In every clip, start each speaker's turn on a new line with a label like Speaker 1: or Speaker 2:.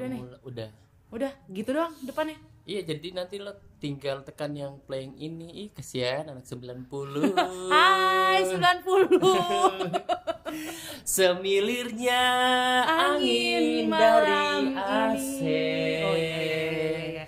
Speaker 1: Udah nih.
Speaker 2: Udah.
Speaker 1: Udah, gitu doang depannya.
Speaker 2: Iya, jadi nanti lo tinggal tekan yang playing ini. Ih, kasihan anak 90.
Speaker 1: Hai 90.
Speaker 2: Semilirnya angin,
Speaker 1: Angin
Speaker 2: dari AC.
Speaker 1: Oh iya, iya, iya.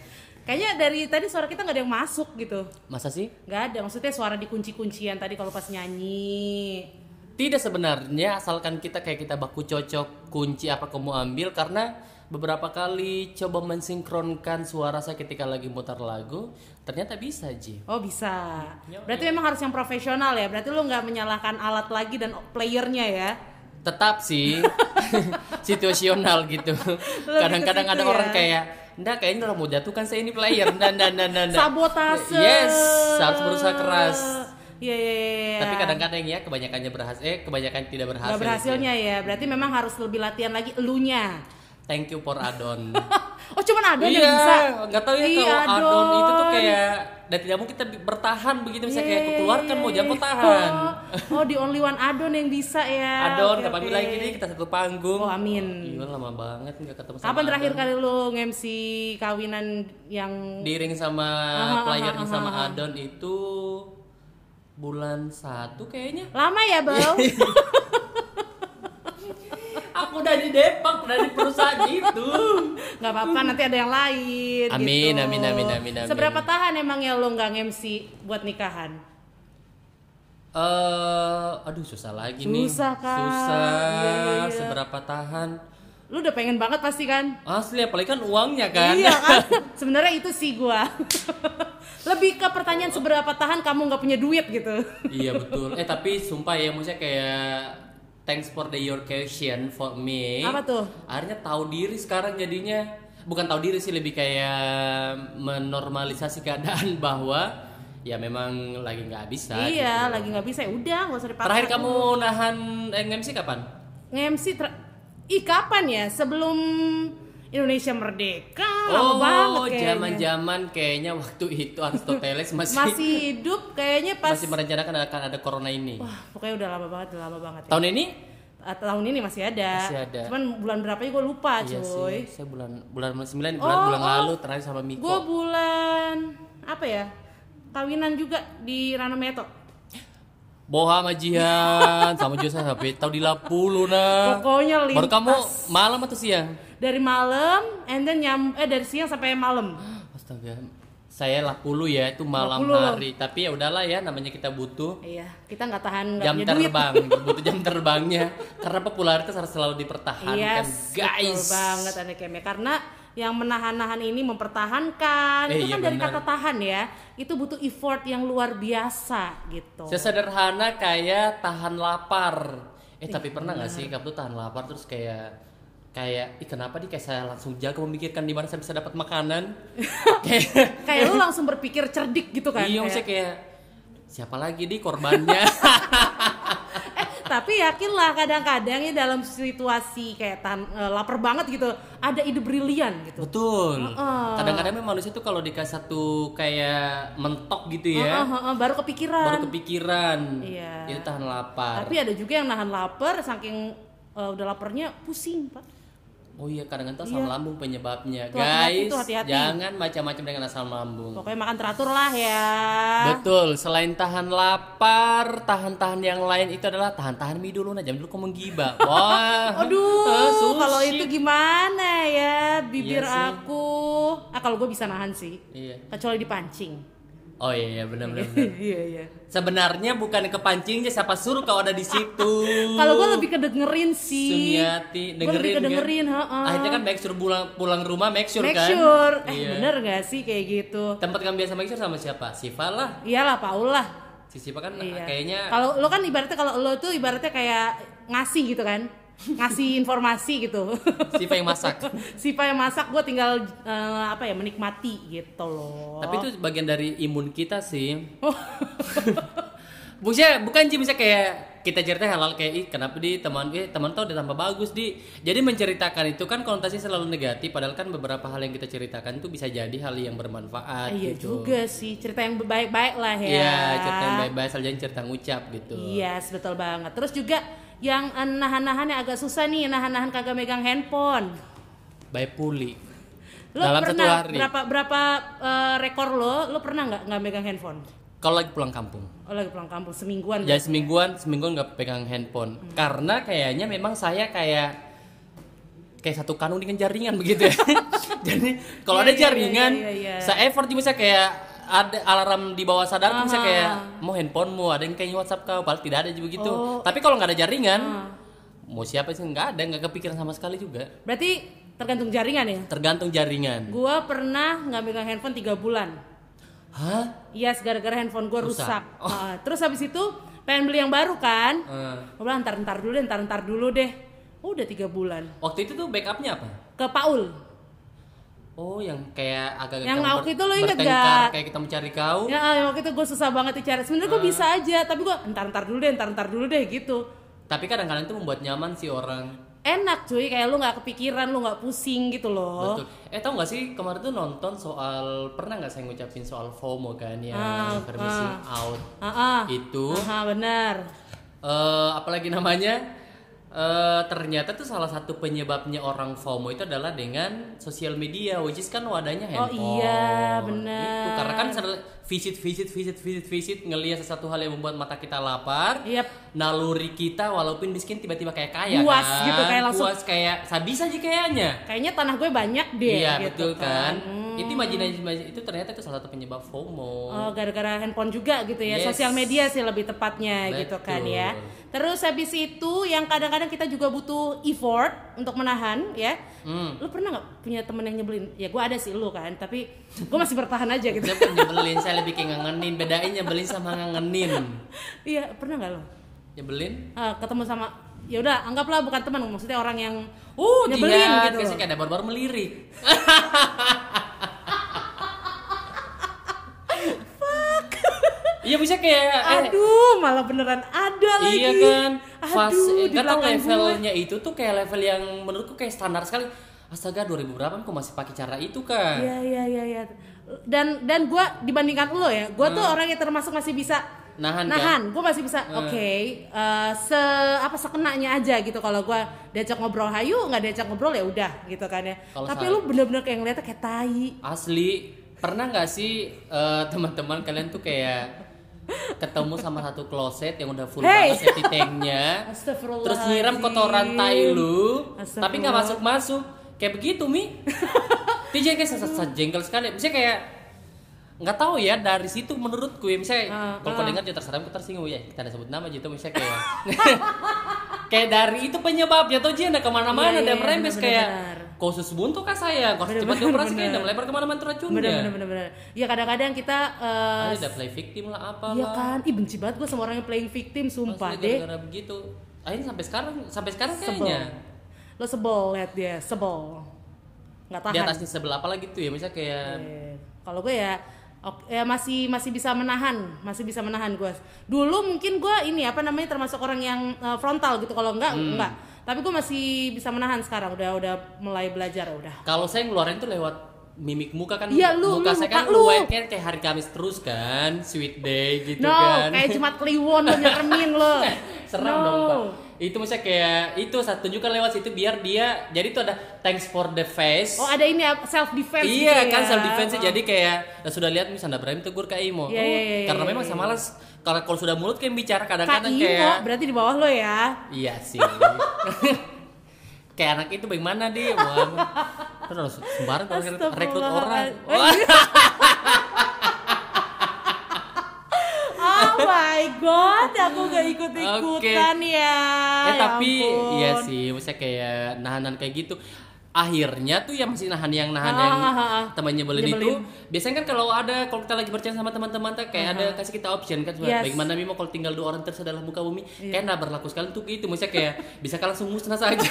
Speaker 1: Kayaknya dari tadi suara kita nggak ada yang masuk gitu.
Speaker 2: Masa sih?
Speaker 1: Nggak ada, maksudnya suara dikunci-kuncian tadi kalau pas nyanyi.
Speaker 2: Tidak sebenarnya asalkan kita kayak kita baku cocok kunci apa kamu ambil karena beberapa kali coba mensinkronkan suara saya ketika lagi mutar lagu ternyata bisa Ji.
Speaker 1: Oh bisa. Berarti memang harus yang profesional ya. Berarti lu nggak menyalahkan alat lagi dan playernya ya.
Speaker 2: Tetap sih situasional gitu. Kadang-kadang ada
Speaker 1: situ
Speaker 2: orang
Speaker 1: ya.
Speaker 2: kayak Nggak, kayaknya orang mau jatuhkan saya ini player. Dan dan dan dan.
Speaker 1: Sabotase.
Speaker 2: Yes, harus berusaha keras.
Speaker 1: Iya iya iya.
Speaker 2: Tapi kadang-kadang ya kebanyakannya berhasil, eh kebanyakan tidak berhasil.
Speaker 1: Nggak berhasilnya ya. Berarti memang harus lebih latihan lagi elunya.
Speaker 2: Thank you for addon.
Speaker 1: oh cuman ada
Speaker 2: iya,
Speaker 1: yang bisa.
Speaker 2: nggak tahu ya
Speaker 1: Ih,
Speaker 2: kalau addon itu tuh kayak dan tidak mau kita bertahan begitu misalnya kayak
Speaker 1: Iya,
Speaker 2: keluarkan
Speaker 1: iya,
Speaker 2: mau
Speaker 1: iya.
Speaker 2: jangan tahan.
Speaker 1: Oh, oh, the only one Adon yang bisa ya.
Speaker 2: Addon
Speaker 1: Oke,
Speaker 2: kapan
Speaker 1: oke.
Speaker 2: bilang gini kita satu panggung.
Speaker 1: Oh, amin.
Speaker 2: Iya lama banget nggak ketemu sama
Speaker 1: Kapan terakhir kali lu nge-MC kawinan yang
Speaker 2: diiring sama
Speaker 1: Aha,
Speaker 2: playernya
Speaker 1: aha,
Speaker 2: sama
Speaker 1: aha.
Speaker 2: Adon itu bulan satu kayaknya.
Speaker 1: lama ya, Bang?
Speaker 2: Udah di perusahaan itu.
Speaker 1: Nggak apa-apa, nanti ada yang lain.
Speaker 2: Amin,
Speaker 1: gitu.
Speaker 2: amin, amin, amin, amin.
Speaker 1: Seberapa tahan emang ya lo nggak nge-MC buat nikahan?
Speaker 2: Eh, aduh susah lagi nih.
Speaker 1: Susah, Kak.
Speaker 2: Susah.
Speaker 1: Iya, iya, iya.
Speaker 2: Seberapa tahan?
Speaker 1: Lu udah pengen banget pasti kan?
Speaker 2: Asli apalagi kan uangnya kan.
Speaker 1: Iya kan? Sebenarnya itu sih gua. Lebih ke pertanyaan seberapa tahan kamu nggak punya duit gitu.
Speaker 2: iya betul. Eh tapi sumpah ya maksudnya kayak thanks for the your question for me.
Speaker 1: Apa tuh?
Speaker 2: Akhirnya tahu diri sekarang jadinya. Bukan tahu diri sih lebih kayak menormalisasi keadaan bahwa ya memang lagi nggak bisa.
Speaker 1: iya,
Speaker 2: gitu.
Speaker 1: lagi nggak bisa ya udah nggak usah dipaksa.
Speaker 2: Terakhir kamu nahan eh, MC kapan?
Speaker 1: nge-MC ter- Ih kapan ya? Sebelum Indonesia merdeka lama banget
Speaker 2: Oh,
Speaker 1: kayaknya.
Speaker 2: zaman-zaman kayaknya waktu itu Aristoteles masih
Speaker 1: Masih hidup kayaknya pas
Speaker 2: masih merencanakan akan ada corona ini.
Speaker 1: Wah, pokoknya udah lama banget, udah lama banget ya.
Speaker 2: Tahun ini?
Speaker 1: Ah, tahun ini masih ada.
Speaker 2: Masih ada.
Speaker 1: Cuman bulan berapa gue lupa,
Speaker 2: Iya
Speaker 1: cuy.
Speaker 2: sih. Saya bulan bulan 9 bulan
Speaker 1: Oh,
Speaker 2: bulan
Speaker 1: oh.
Speaker 2: lalu terakhir sama Miko.
Speaker 1: Gue bulan apa ya? Kawinan juga di Rano Meto.
Speaker 2: Boha sama juga saya sampai tahu di Lapulu nah.
Speaker 1: Pokoknya lintas
Speaker 2: Baru kamu malam atau siang?
Speaker 1: Dari malam and then nyam eh dari siang sampai malam.
Speaker 2: Astaga. Saya Lapulu ya itu malam
Speaker 1: Lapulu.
Speaker 2: hari. Tapi ya udahlah ya namanya kita butuh
Speaker 1: Iya, kita nggak tahan nggak
Speaker 2: jam
Speaker 1: punya duit.
Speaker 2: terbang, butuh jam terbangnya. Karena popularitas harus selalu dipertahankan,
Speaker 1: Yes,
Speaker 2: guys.
Speaker 1: betul banget ada Kem ya. Karena yang menahan-nahan ini mempertahankan.
Speaker 2: Eh,
Speaker 1: itu
Speaker 2: iya
Speaker 1: kan dari
Speaker 2: benar.
Speaker 1: kata tahan ya. Itu butuh effort yang luar biasa gitu.
Speaker 2: Sesederhana kayak tahan lapar. Eh tapi
Speaker 1: Iya,
Speaker 2: pernah nggak sih kamu tuh tahan lapar terus kayak kayak ih kenapa nih kayak saya langsung jago memikirkan di mana saya bisa dapat makanan. kayak
Speaker 1: Kayak lu langsung berpikir cerdik gitu kan.
Speaker 2: iya maksudnya kayak siapa lagi nih korbannya?
Speaker 1: eh, tapi yakinlah kadang-kadang ya dalam situasi kayak tahan, eh, lapar banget gitu, ada ide brilian gitu.
Speaker 2: Betul. Kadang-kadang memang manusia tuh kalau dikasih satu kayak mentok gitu ya,
Speaker 1: Heeh, heeh, baru kepikiran.
Speaker 2: baru kepikiran.
Speaker 1: Iya.
Speaker 2: Itu tahan lapar.
Speaker 1: Tapi ada juga yang nahan lapar saking eh, udah laparnya pusing, Pak.
Speaker 2: Oh iya kadang-kadang asam lambung penyebabnya.
Speaker 1: Tuh,
Speaker 2: Guys,
Speaker 1: tuh, hati-hati.
Speaker 2: jangan macam-macam dengan asam lambung.
Speaker 1: Pokoknya makan teratur lah ya.
Speaker 2: Betul, selain tahan lapar, tahan-tahan yang lain itu adalah tahan-tahan mie dulu nah, jangan dulu kau menggibah. Wah.
Speaker 1: Aduh,
Speaker 2: sushi.
Speaker 1: kalau itu gimana ya bibir
Speaker 2: Iya sih.
Speaker 1: aku? Ah kalau gue bisa nahan sih,
Speaker 2: Iya.
Speaker 1: kecuali dipancing.
Speaker 2: Oh iya, iya benar-benar.
Speaker 1: Iya iya.
Speaker 2: Sebenarnya bukan kepancingnya siapa suruh kau ada di situ.
Speaker 1: Kalau gue lebih ke dengerin sih.
Speaker 2: Sumiati
Speaker 1: Gue lebih
Speaker 2: dengerin,
Speaker 1: ke dengerin,
Speaker 2: kan?
Speaker 1: heeh.
Speaker 2: Akhirnya kan make sure pulang pulang rumah make sure
Speaker 1: Make
Speaker 2: kan.
Speaker 1: sure. Eh
Speaker 2: Iya.
Speaker 1: bener gak sih kayak gitu?
Speaker 2: Tempat kamu biasa make sure sama siapa? Siva lah.
Speaker 1: Iyalah Paul lah.
Speaker 2: Si Siva kan
Speaker 1: Iya.
Speaker 2: kayaknya
Speaker 1: Kalau lo kan ibaratnya kalau lo tuh ibaratnya kayak ngasih gitu kan, ngasih informasi gitu.
Speaker 2: Siva yang masak.
Speaker 1: si Pak yang masak gue tinggal eh, apa ya menikmati gitu loh.
Speaker 2: Tapi itu bagian dari imun kita sih.
Speaker 1: Oh.
Speaker 2: Bukan bukan sih bisa kayak kita cerita hal-hal kayak ih kenapa di teman eh teman tuh udah tambah bagus di. Jadi menceritakan itu kan konotasinya selalu negatif padahal kan beberapa hal yang kita ceritakan itu bisa jadi hal yang bermanfaat
Speaker 1: Ah, iya
Speaker 2: gitu.
Speaker 1: juga sih cerita yang baik-baik lah ya.
Speaker 2: Iya, cerita yang baik-baik asal jangan cerita ngucap gitu.
Speaker 1: Yes, betul banget. Terus juga yang nahan-nahan yang agak susah nih, nahan-nahan kagak megang handphone.
Speaker 2: by puli
Speaker 1: Lo
Speaker 2: dalam
Speaker 1: pernah
Speaker 2: satu hari
Speaker 1: berapa berapa eh, rekor lo? Lo pernah nggak nggak megang handphone?
Speaker 2: kalau lagi pulang kampung
Speaker 1: Oh lagi pulang kampung semingguan.
Speaker 2: ya semingguan semingguan nggak pegang handphone
Speaker 1: Hmm.
Speaker 2: karena kayaknya memang saya kayak kayak satu kanung dengan jaringan begitu ya jadi kalau
Speaker 1: Iya,
Speaker 2: ada
Speaker 1: iya,
Speaker 2: jaringan
Speaker 1: iya, iya,
Speaker 2: saya effort bisa kayak ada alarm di bawah sadar bisa
Speaker 1: Aha.
Speaker 2: kayak mau handphonemu ada yang kayak WhatsApp kau padahal tidak ada juga gitu
Speaker 1: Oh.
Speaker 2: tapi kalau nggak ada jaringan
Speaker 1: Ah.
Speaker 2: mau siapa sih nggak ada nggak kepikiran sama sekali juga
Speaker 1: Berarti tergantung jaringan ya.
Speaker 2: tergantung jaringan
Speaker 1: Gua pernah nggak megang handphone tiga bulan.
Speaker 2: hah
Speaker 1: Iya, gara-gara handphone gua
Speaker 2: Rusak.
Speaker 1: rusak. Ah, terus habis itu pengen beli yang baru kan?
Speaker 2: Eh,
Speaker 1: Gue bilang ntar ntar dulu deh, ntar ntar dulu deh. Udah tiga bulan.
Speaker 2: waktu itu tuh backupnya apa
Speaker 1: Ke Paul.
Speaker 2: Oh yang kayak agak
Speaker 1: Yang waktu itu lo inget gak?
Speaker 2: kayak kita mencari kau
Speaker 1: Ya ah, waktu itu gue susah banget cara. Sebenarnya gue bisa aja, tapi gue ntar ntar dulu deh, ntar ntar dulu deh gitu.
Speaker 2: tapi kadang-kadang itu membuat nyaman sih orang
Speaker 1: Enak cuy, kayak lu nggak kepikiran, lu nggak pusing gitu loh.
Speaker 2: Betul. Eh tau gak sih kemarin tuh nonton soal pernah nggak saya ngucapin soal FOMO kan yang
Speaker 1: Ah,
Speaker 2: fear of missing out
Speaker 1: Ah, ah.
Speaker 2: itu
Speaker 1: Ah, benar.
Speaker 2: eh apalagi namanya eh ternyata tuh salah satu penyebabnya orang FOMO itu adalah dengan sosial media which is kan wadahnya
Speaker 1: Oh
Speaker 2: handphone.
Speaker 1: iya, benar.
Speaker 2: Itu karena kan visit visit visit visit visit ngelihat sesuatu hal yang membuat mata kita lapar.
Speaker 1: Yap.
Speaker 2: Naluri kita walaupun miskin tiba-tiba kayak kaya
Speaker 1: Puas
Speaker 2: kan.
Speaker 1: gitu, kayak langsung-
Speaker 2: puas kayak sadis aja kayaknya.
Speaker 1: Kayaknya tanah gue banyak deh.
Speaker 2: Iya
Speaker 1: gitu
Speaker 2: betul kan.
Speaker 1: Hmm.
Speaker 2: Itu imajinasi itu ternyata itu salah satu penyebab FOMO.
Speaker 1: Oh, gara-gara handphone juga gitu ya.
Speaker 2: Yes.
Speaker 1: Sosial media sih lebih tepatnya gitu kan
Speaker 2: Betul.
Speaker 1: ya. Terus habis itu yang kadang-kadang kita juga butuh effort untuk menahan ya.
Speaker 2: Hmm.
Speaker 1: Lu pernah nggak punya temen yang nyebelin? Ya gue ada sih lu kan, tapi gue masih bertahan aja gitu.
Speaker 2: Dia nyebelin, saya lebih kayak ngangenin. Bedain nyebelin sama ngangenin.
Speaker 1: Iya, pernah nggak lo?
Speaker 2: Nyebelin?
Speaker 1: Ah, ketemu sama ya udah anggaplah bukan teman maksudnya orang yang
Speaker 2: Uh,
Speaker 1: nyebelin
Speaker 2: dia
Speaker 1: gitu.
Speaker 2: biasanya kayak ada baru-baru melirik. Iya bisa kayak eh,
Speaker 1: Aduh, malah beneran ada lagi.
Speaker 2: Iya kan,
Speaker 1: Aduh,
Speaker 2: fase
Speaker 1: di
Speaker 2: nggak tahu
Speaker 1: belakang gue.
Speaker 2: levelnya itu tuh kayak level yang menurutku kayak standar sekali. Astaga 2000 berapa kok masih pakai cara itu kan?
Speaker 1: Iya iya iya iya. Dan dan gue dibandingkan lo ya, gue tuh orang yang termasuk masih bisa
Speaker 2: Nahan, kan?
Speaker 1: nahan. Gue masih bisa, oke, eh, se apa sekenanya aja gitu. Kalau gue diajak ngobrol hayu, nggak diajak ngobrol ya udah gitu kan ya.
Speaker 2: Kalau
Speaker 1: Tapi lu bener-bener kayak ngeliatnya kayak tai.
Speaker 2: Asli, pernah nggak sih eh, teman-teman kalian tuh kayak ketemu sama satu kloset yang udah full
Speaker 1: Hey!
Speaker 2: banget tanknya, terus nyiram kotoran tai lu, tapi nggak masuk-masuk, kayak begitu mi. Dia kayak jengkel sekali, misalnya kayak nggak tahu ya dari situ menurutku ya misalnya
Speaker 1: Ah,
Speaker 2: kalau kau dengar ya terserah kita tersinggung ya kita ada sebut nama gitu misalnya kayak. Kayak dari itu penyebabnya tuh dia ada ke mana-mana
Speaker 1: Iya,
Speaker 2: dan
Speaker 1: iya,
Speaker 2: merembes
Speaker 1: benar,
Speaker 2: kayak. Kausus buntu kah saya kau harus cepat dioperasi udah melebar ke mana-mana tuh racunnya
Speaker 1: Bener bener bener bener. Ya kadang-kadang kita eh,
Speaker 2: ada play victim lah apa
Speaker 1: Iya kan, ih benci banget gue sama orang yang playing victim, sumpah
Speaker 2: Asli
Speaker 1: deh.
Speaker 2: gara-gara begitu akhirnya sampai sekarang sampai sekarang
Speaker 1: Sebel.
Speaker 2: kayaknya
Speaker 1: Lo sebel liat dia, sebel. Nggak tahan.
Speaker 2: di atasnya sebelah apa lagi tuh ya misalnya kayak
Speaker 1: Eh, Kalau gue ya, ok- ya masih masih bisa menahan, masih bisa menahan gue. Dulu mungkin gue ini apa namanya termasuk orang yang eh, frontal gitu. Kalau enggak
Speaker 2: Hmm.
Speaker 1: enggak. Tapi gue masih bisa menahan sekarang. Udah udah mulai belajar udah.
Speaker 2: kalau saya ngeluarin tuh lewat mimik muka kan
Speaker 1: Iya, lu-
Speaker 2: muka
Speaker 1: lu,
Speaker 2: saya kan
Speaker 1: lu.
Speaker 2: white kan kayak hari Kamis terus kan sweet day gitu
Speaker 1: no,
Speaker 2: kan
Speaker 1: kayak Jumat Kliwon lo nyeremin lo.
Speaker 2: seram
Speaker 1: No.
Speaker 2: dong pak itu misalnya kayak itu saya tunjukkan lewat situ biar dia jadi itu ada thanks for the face
Speaker 1: Oh ada ini self defense
Speaker 2: iya
Speaker 1: gitu
Speaker 2: kan
Speaker 1: ya.
Speaker 2: self defense
Speaker 1: Oh.
Speaker 2: jadi kayak nah, sudah lihat misalnya Ibrahim tegur Kak Imo
Speaker 1: Iya,
Speaker 2: Oh,
Speaker 1: iya, iya,
Speaker 2: karena
Speaker 1: iya,
Speaker 2: memang
Speaker 1: iya.
Speaker 2: saya malas kalau kalau sudah mulut kayak bicara kadang-kadang
Speaker 1: Imo
Speaker 2: kayak
Speaker 1: berarti di bawah lo ya.
Speaker 2: iya sih kayak anak itu bagaimana dia terus sembarang kalau rekrut- orang
Speaker 1: Astagfirullahaladzim. Oh my god, aku gak ikut-ikutan ya.
Speaker 2: eh
Speaker 1: Ya
Speaker 2: tapi
Speaker 1: ampun.
Speaker 2: iya sih misalnya kayak nahanan kayak gitu akhirnya tuh yang masih nahan yang nahan
Speaker 1: Ah,
Speaker 2: yang
Speaker 1: ah, ah, ah.
Speaker 2: temannya nyebelin itu biasanya kan kalau ada kalau kita lagi bercanda sama teman-teman tuh kayak ada kasih kita option kan
Speaker 1: Yes.
Speaker 2: bagaimana Mimo kalau tinggal dua orang terus adalah muka bumi kayak nggak berlaku sekali tuh gitu misalnya kayak bisa kan langsung musnah saja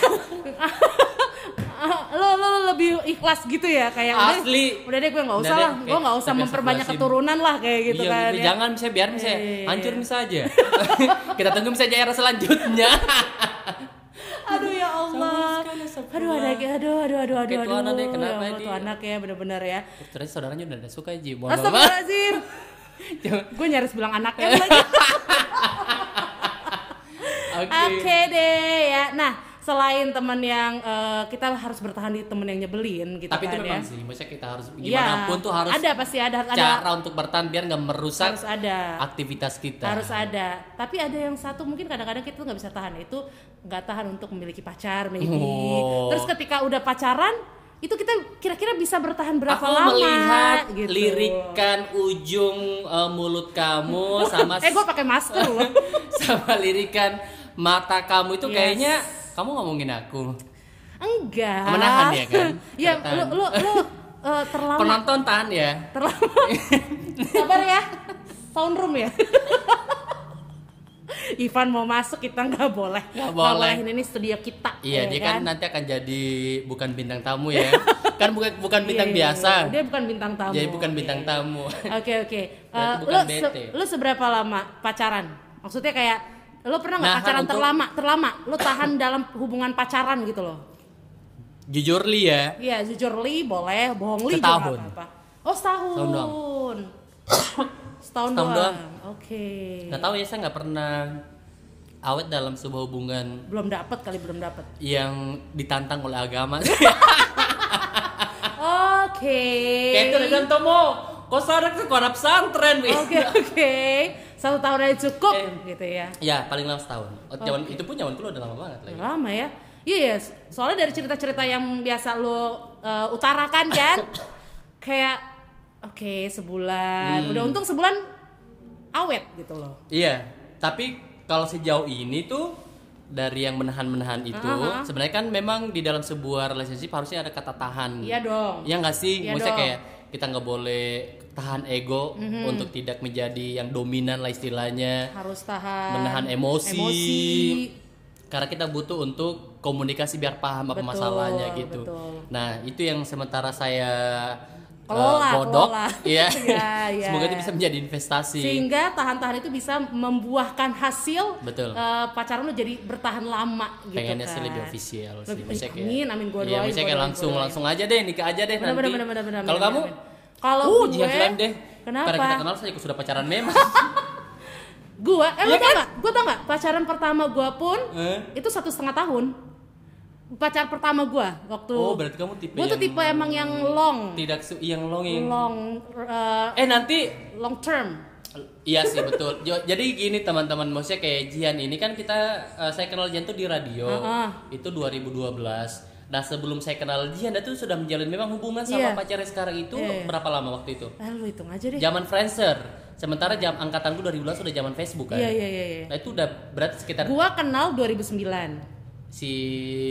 Speaker 1: Ah, lo, lo, lo lebih ikhlas gitu ya kayak udah-
Speaker 2: Asli.
Speaker 1: udah deh gue nggak usah
Speaker 2: Udah
Speaker 1: lah gue nggak usah memperbanyak keturunan lah kayak gitu
Speaker 2: iya,
Speaker 1: kan ya.
Speaker 2: jangan bisa biar misalnya
Speaker 1: Iya, iya,
Speaker 2: hancur
Speaker 1: iya.
Speaker 2: misalnya kita tunggu misalnya era selanjutnya
Speaker 1: ya
Speaker 2: Sekali, astagfirullah.
Speaker 1: aduh ada aduh aduh aduh aduh
Speaker 2: Kayak tuh anak deh,
Speaker 1: aduh.
Speaker 2: kenapa
Speaker 1: ya
Speaker 2: dia?
Speaker 1: tuh anak ya bener-bener ya
Speaker 2: terus saudaranya udah ada suka aja mohon maaf
Speaker 1: Astagfirullahaladzim
Speaker 2: Jangan-
Speaker 1: gue nyaris bilang anaknya lagi
Speaker 2: oke
Speaker 1: Oke deh ya. Nah selain teman yang eh, kita harus bertahan di teman yang nyebelin gitu
Speaker 2: Tapi
Speaker 1: kan
Speaker 2: itu
Speaker 1: ya.
Speaker 2: memang sih, maksudnya kita harus
Speaker 1: Iya.
Speaker 2: gimana pun tuh harus
Speaker 1: ada pasti ada harus ada
Speaker 2: cara untuk bertahan biar nggak merusak
Speaker 1: harus ada
Speaker 2: aktivitas kita.
Speaker 1: harus ada tapi ada yang satu mungkin kadang-kadang kita tuh nggak bisa tahan itu nggak tahan untuk memiliki pacar maybe
Speaker 2: Oh.
Speaker 1: terus ketika udah pacaran itu kita kira-kira bisa bertahan berapa
Speaker 2: Aku
Speaker 1: lama
Speaker 2: melihat
Speaker 1: gitu.
Speaker 2: lirikan ujung eh, mulut kamu sama
Speaker 1: eh gue pakai masker loh
Speaker 2: sama lirikan mata kamu itu
Speaker 1: Yes.
Speaker 2: kayaknya kamu ngomongin aku.
Speaker 1: enggak
Speaker 2: Menahan ya kan?
Speaker 1: ya lu lu lu eh, terlama
Speaker 2: Penonton tahan ya.
Speaker 1: terlama sabar ya sound room ya Ivan mau masuk kita nggak boleh
Speaker 2: Nggak boleh.
Speaker 1: ini ini studio kita
Speaker 2: Iya,
Speaker 1: ya
Speaker 2: dia kan nanti akan jadi bukan bintang tamu ya. kan bukan bukan bintang
Speaker 1: Iya, iya,
Speaker 2: biasa.
Speaker 1: iya. Dia bukan bintang tamu.
Speaker 2: Jadi bukan bintang
Speaker 1: Iya.
Speaker 2: tamu.
Speaker 1: Oke oke.
Speaker 2: Berarti
Speaker 1: Eh, lu,
Speaker 2: bete.
Speaker 1: lu seberapa lama pacaran? Maksudnya kayak lu pernah nggak
Speaker 2: Nahan
Speaker 1: pacaran
Speaker 2: untuk-
Speaker 1: terlama? Terlama? Lu tahan dalam hubungan pacaran gitu loh?
Speaker 2: Jujur li ya,
Speaker 1: Iya jujur li boleh, bohong li juga
Speaker 2: Setahun.
Speaker 1: nggak apa-apa. Oh setahun.
Speaker 2: Setahun
Speaker 1: Setahun,
Speaker 2: Setahun
Speaker 1: doang.
Speaker 2: doang.
Speaker 1: Oke.
Speaker 2: nggak tahu ya saya nggak pernah awet dalam sebuah hubungan
Speaker 1: Belum dapat kali belum dapat.
Speaker 2: yang ditantang oleh agama.
Speaker 1: Oke.
Speaker 2: Kayak itu dengan Tomo, kok sarang ke koran pesantren, Wi.
Speaker 1: Oke oke. Satu tahun aja cukup
Speaker 2: Eh.
Speaker 1: gitu ya.
Speaker 2: Ya, paling lama setahun. Oh, zaman itu pun zaman dulu udah lama banget lagi.
Speaker 1: Lama ya? Iya ya, soalnya dari cerita-cerita yang biasa lo uh, utarakan kan, kayak oke sebulan,
Speaker 2: Hmm.
Speaker 1: udah untung sebulan awet gitu loh.
Speaker 2: Iya, tapi kalau sejauh ini tuh dari yang menahan-menahan itu,
Speaker 1: Aha.
Speaker 2: sebenarnya kan memang di dalam sebuah relationship harusnya ada kata tahan.
Speaker 1: Iya dong.
Speaker 2: Ya nggak sih?
Speaker 1: Iya
Speaker 2: Maksudnya
Speaker 1: dong.
Speaker 2: Kayak kita nggak boleh tahan ego untuk tidak menjadi yang dominan lah istilahnya.
Speaker 1: Harus tahan.
Speaker 2: menahan emosi.
Speaker 1: Emosi.
Speaker 2: Karena kita butuh untuk komunikasi biar paham apa
Speaker 1: Betul,
Speaker 2: masalahnya gitu.
Speaker 1: betul.
Speaker 2: Nah, itu yang sementara saya uh,
Speaker 1: Kelola,
Speaker 2: godok.
Speaker 1: kelola.
Speaker 2: Iya.
Speaker 1: Iya, iya.
Speaker 2: Semoga itu bisa menjadi investasi.
Speaker 1: Sehingga tahan-tahan itu bisa membuahkan hasil
Speaker 2: Betul.
Speaker 1: uh, pacaran lo jadi bertahan lama gitu
Speaker 2: Pengennya
Speaker 1: kan.
Speaker 2: sih lebih official sih.
Speaker 1: Lebih-
Speaker 2: Maksudnya kayak-
Speaker 1: amin, amin, gua
Speaker 2: Iya,
Speaker 1: doain,
Speaker 2: maksudnya
Speaker 1: gua
Speaker 2: kayak langsung
Speaker 1: doain.
Speaker 2: langsung aja deh nikah aja deh
Speaker 1: Bener,
Speaker 2: nanti.
Speaker 1: bener, bener,
Speaker 2: Kalau kamu?
Speaker 1: Kalau
Speaker 2: uh,
Speaker 1: gue,
Speaker 2: jangan film deh.
Speaker 1: kenapa?
Speaker 2: Karena kita kenal saya sudah pacaran memang.
Speaker 1: Gua, eh lu
Speaker 2: Iya
Speaker 1: tau
Speaker 2: kan?
Speaker 1: gak? Gua tau gak? Pacaran pertama gua pun
Speaker 2: Eh?
Speaker 1: itu satu setengah tahun. Pacar pertama gua waktu.
Speaker 2: Oh, berarti kamu tipe
Speaker 1: Gua tuh
Speaker 2: yang-
Speaker 1: tipe emang yang long,
Speaker 2: Tidak su- yang longing.
Speaker 1: long, eh,
Speaker 2: Eh nanti
Speaker 1: long term.
Speaker 2: Iya sih betul. Jadi gini teman-teman, maksudnya kayak Jian ini kan kita eh, saya kenal Jian tuh di radio.
Speaker 1: Heeh.
Speaker 2: Itu 2012. Nah, sebelum saya kenal Jian itu sudah menjalin memang hubungan sama
Speaker 1: Iya.
Speaker 2: pacarnya sekarang itu
Speaker 1: Iya.
Speaker 2: berapa lama waktu itu?
Speaker 1: Eh lu hitung aja deh.
Speaker 2: Zaman Friendster. Sementara jam angkatan gue 2012 sudah zaman Facebook kan.
Speaker 1: Iya iya iya. iya.
Speaker 2: Nah, itu udah berarti sekitar
Speaker 1: Gua kenal 2009
Speaker 2: si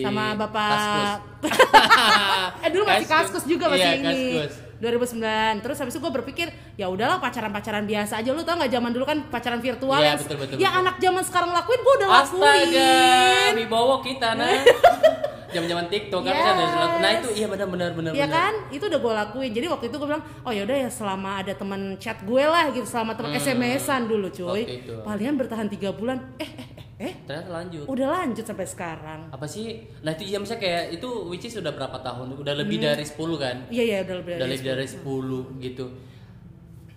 Speaker 1: sama bapak.
Speaker 2: Kaskus.
Speaker 1: eh dulu masih kaskus juga masih
Speaker 2: Iya,
Speaker 1: ini.
Speaker 2: Kaskus.
Speaker 1: 2009 terus habis itu gue berpikir ya udahlah pacaran pacaran biasa aja lu tau nggak zaman dulu kan pacaran virtual
Speaker 2: Iya,
Speaker 1: yang
Speaker 2: betul, betul,
Speaker 1: yang
Speaker 2: betul.
Speaker 1: anak zaman sekarang lakuin gue udah
Speaker 2: Astaga,
Speaker 1: lakuin
Speaker 2: wibawa kita nah. Zaman-zaman TikTok kan
Speaker 1: Yes.
Speaker 2: kan dilakukan. Nah, itu iya benar benar benar
Speaker 1: ya
Speaker 2: benar.
Speaker 1: kan itu udah gue lakuin jadi waktu itu gue bilang oh yaudah ya selama ada teman chat gue lah gitu selama teman SMS-an dulu cuy palingan bertahan tiga bulan eh eh eh?
Speaker 2: Ternyata lanjut.
Speaker 1: udah lanjut sampai sekarang.
Speaker 2: Apa sih? Nah itu iya misalnya kayak itu which is sudah berapa tahun? Udah lebih dari 10 kan?
Speaker 1: Iya iya udah lebih
Speaker 2: udah
Speaker 1: dari
Speaker 2: lebih dari 10 gitu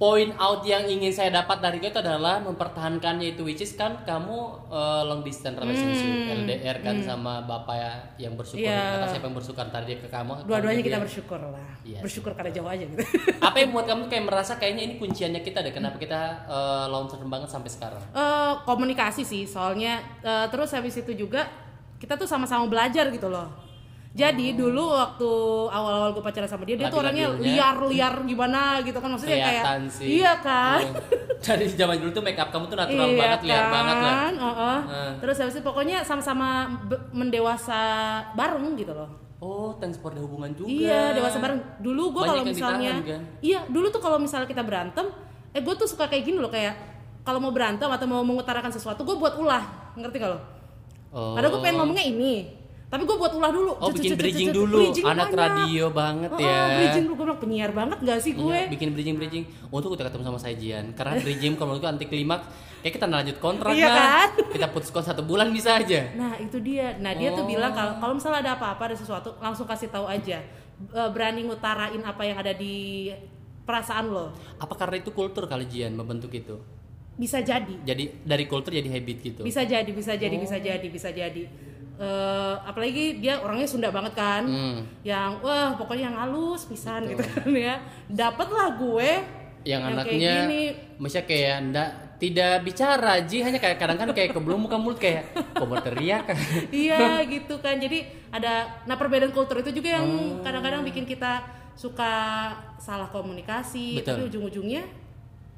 Speaker 2: point out yang ingin saya dapat dari itu adalah mempertahankannya itu which is kan kamu uh, long distance relationship LDR kan sama bapak ya yang bersyukur
Speaker 1: Hmm. Iya.
Speaker 2: atau siapa yang bersyukur tadi ke kamu
Speaker 1: dua-duanya kita
Speaker 2: dia.
Speaker 1: bersyukur lah
Speaker 2: Iya.
Speaker 1: bersyukur karena jauh aja gitu
Speaker 2: apa yang membuat kamu kayak merasa kayaknya ini kunciannya kita deh kenapa kita uh, long term banget sampai sekarang
Speaker 1: Eh, komunikasi sih soalnya eh, terus habis itu juga kita tuh sama-sama belajar gitu loh jadi dulu waktu awal-awal gue pacaran sama dia dia tuh orangnya liar-liar gimana gitu kan maksudnya kayak
Speaker 2: sih
Speaker 1: iya kan
Speaker 2: Iya. dari zaman dulu tuh make up kamu tuh natural
Speaker 1: iya
Speaker 2: banget liar banget lah
Speaker 1: kan Heeh.
Speaker 2: Nah.
Speaker 1: terus habis itu pokoknya sama-sama mendewasa bareng gitu loh
Speaker 2: oh thanks for the hubungan juga
Speaker 1: Iya, dewasa bareng. Dulu gue kalau misalnya,
Speaker 2: ditahan, kan?
Speaker 1: iya dulu tuh kalau misalnya kita berantem, eh gue tuh suka kayak gini loh kayak kalau mau berantem atau mau mengutarakan sesuatu, gue buat ulah, ngerti gak lo?
Speaker 2: Oh.
Speaker 1: Padahal gue pengen ngomongnya ini, tapi gue buat ulah dulu.
Speaker 2: Oh bikin bridging dulu, anak radio banget
Speaker 1: Oh,
Speaker 2: ya.
Speaker 1: oh, bridging dulu gue bilang penyiar banget gak sih gue?
Speaker 2: Iya, bikin bridging bridging. Untuk kita ketemu sama Sajian, karena bridging kalau menurutku anti klimaks. Kayak kita lanjut kontrak
Speaker 1: Iya kan?
Speaker 2: Kita putus kontrak satu bulan bisa aja.
Speaker 1: Nah itu dia. Nah dia tuh
Speaker 2: Oh.
Speaker 1: bilang kalau kalau misalnya ada apa-apa ada sesuatu langsung kasih tahu aja. Eh, Berani ngutarain apa yang ada di perasaan lo.
Speaker 2: Apa karena itu kultur kali Jian membentuk itu?
Speaker 1: Bisa jadi.
Speaker 2: Jadi dari kultur jadi habit gitu.
Speaker 1: bisa jadi bisa jadi bisa jadi bisa jadi eh, apalagi dia orangnya Sunda banget kan
Speaker 2: Hmm.
Speaker 1: yang wah pokoknya yang halus pisan gitu kan ya dapatlah gue
Speaker 2: yang,
Speaker 1: Yang kayak
Speaker 2: anaknya
Speaker 1: gini.
Speaker 2: maksudnya kayak ndak tidak bicara ji hanya kayak kadang kan kayak kebelum muka mulut kayak kok mau teriak
Speaker 1: iya gitu kan jadi ada nah perbedaan kultur itu juga yang
Speaker 2: Oh.
Speaker 1: kadang-kadang bikin kita suka salah komunikasi
Speaker 2: Betul.
Speaker 1: tapi ujung-ujungnya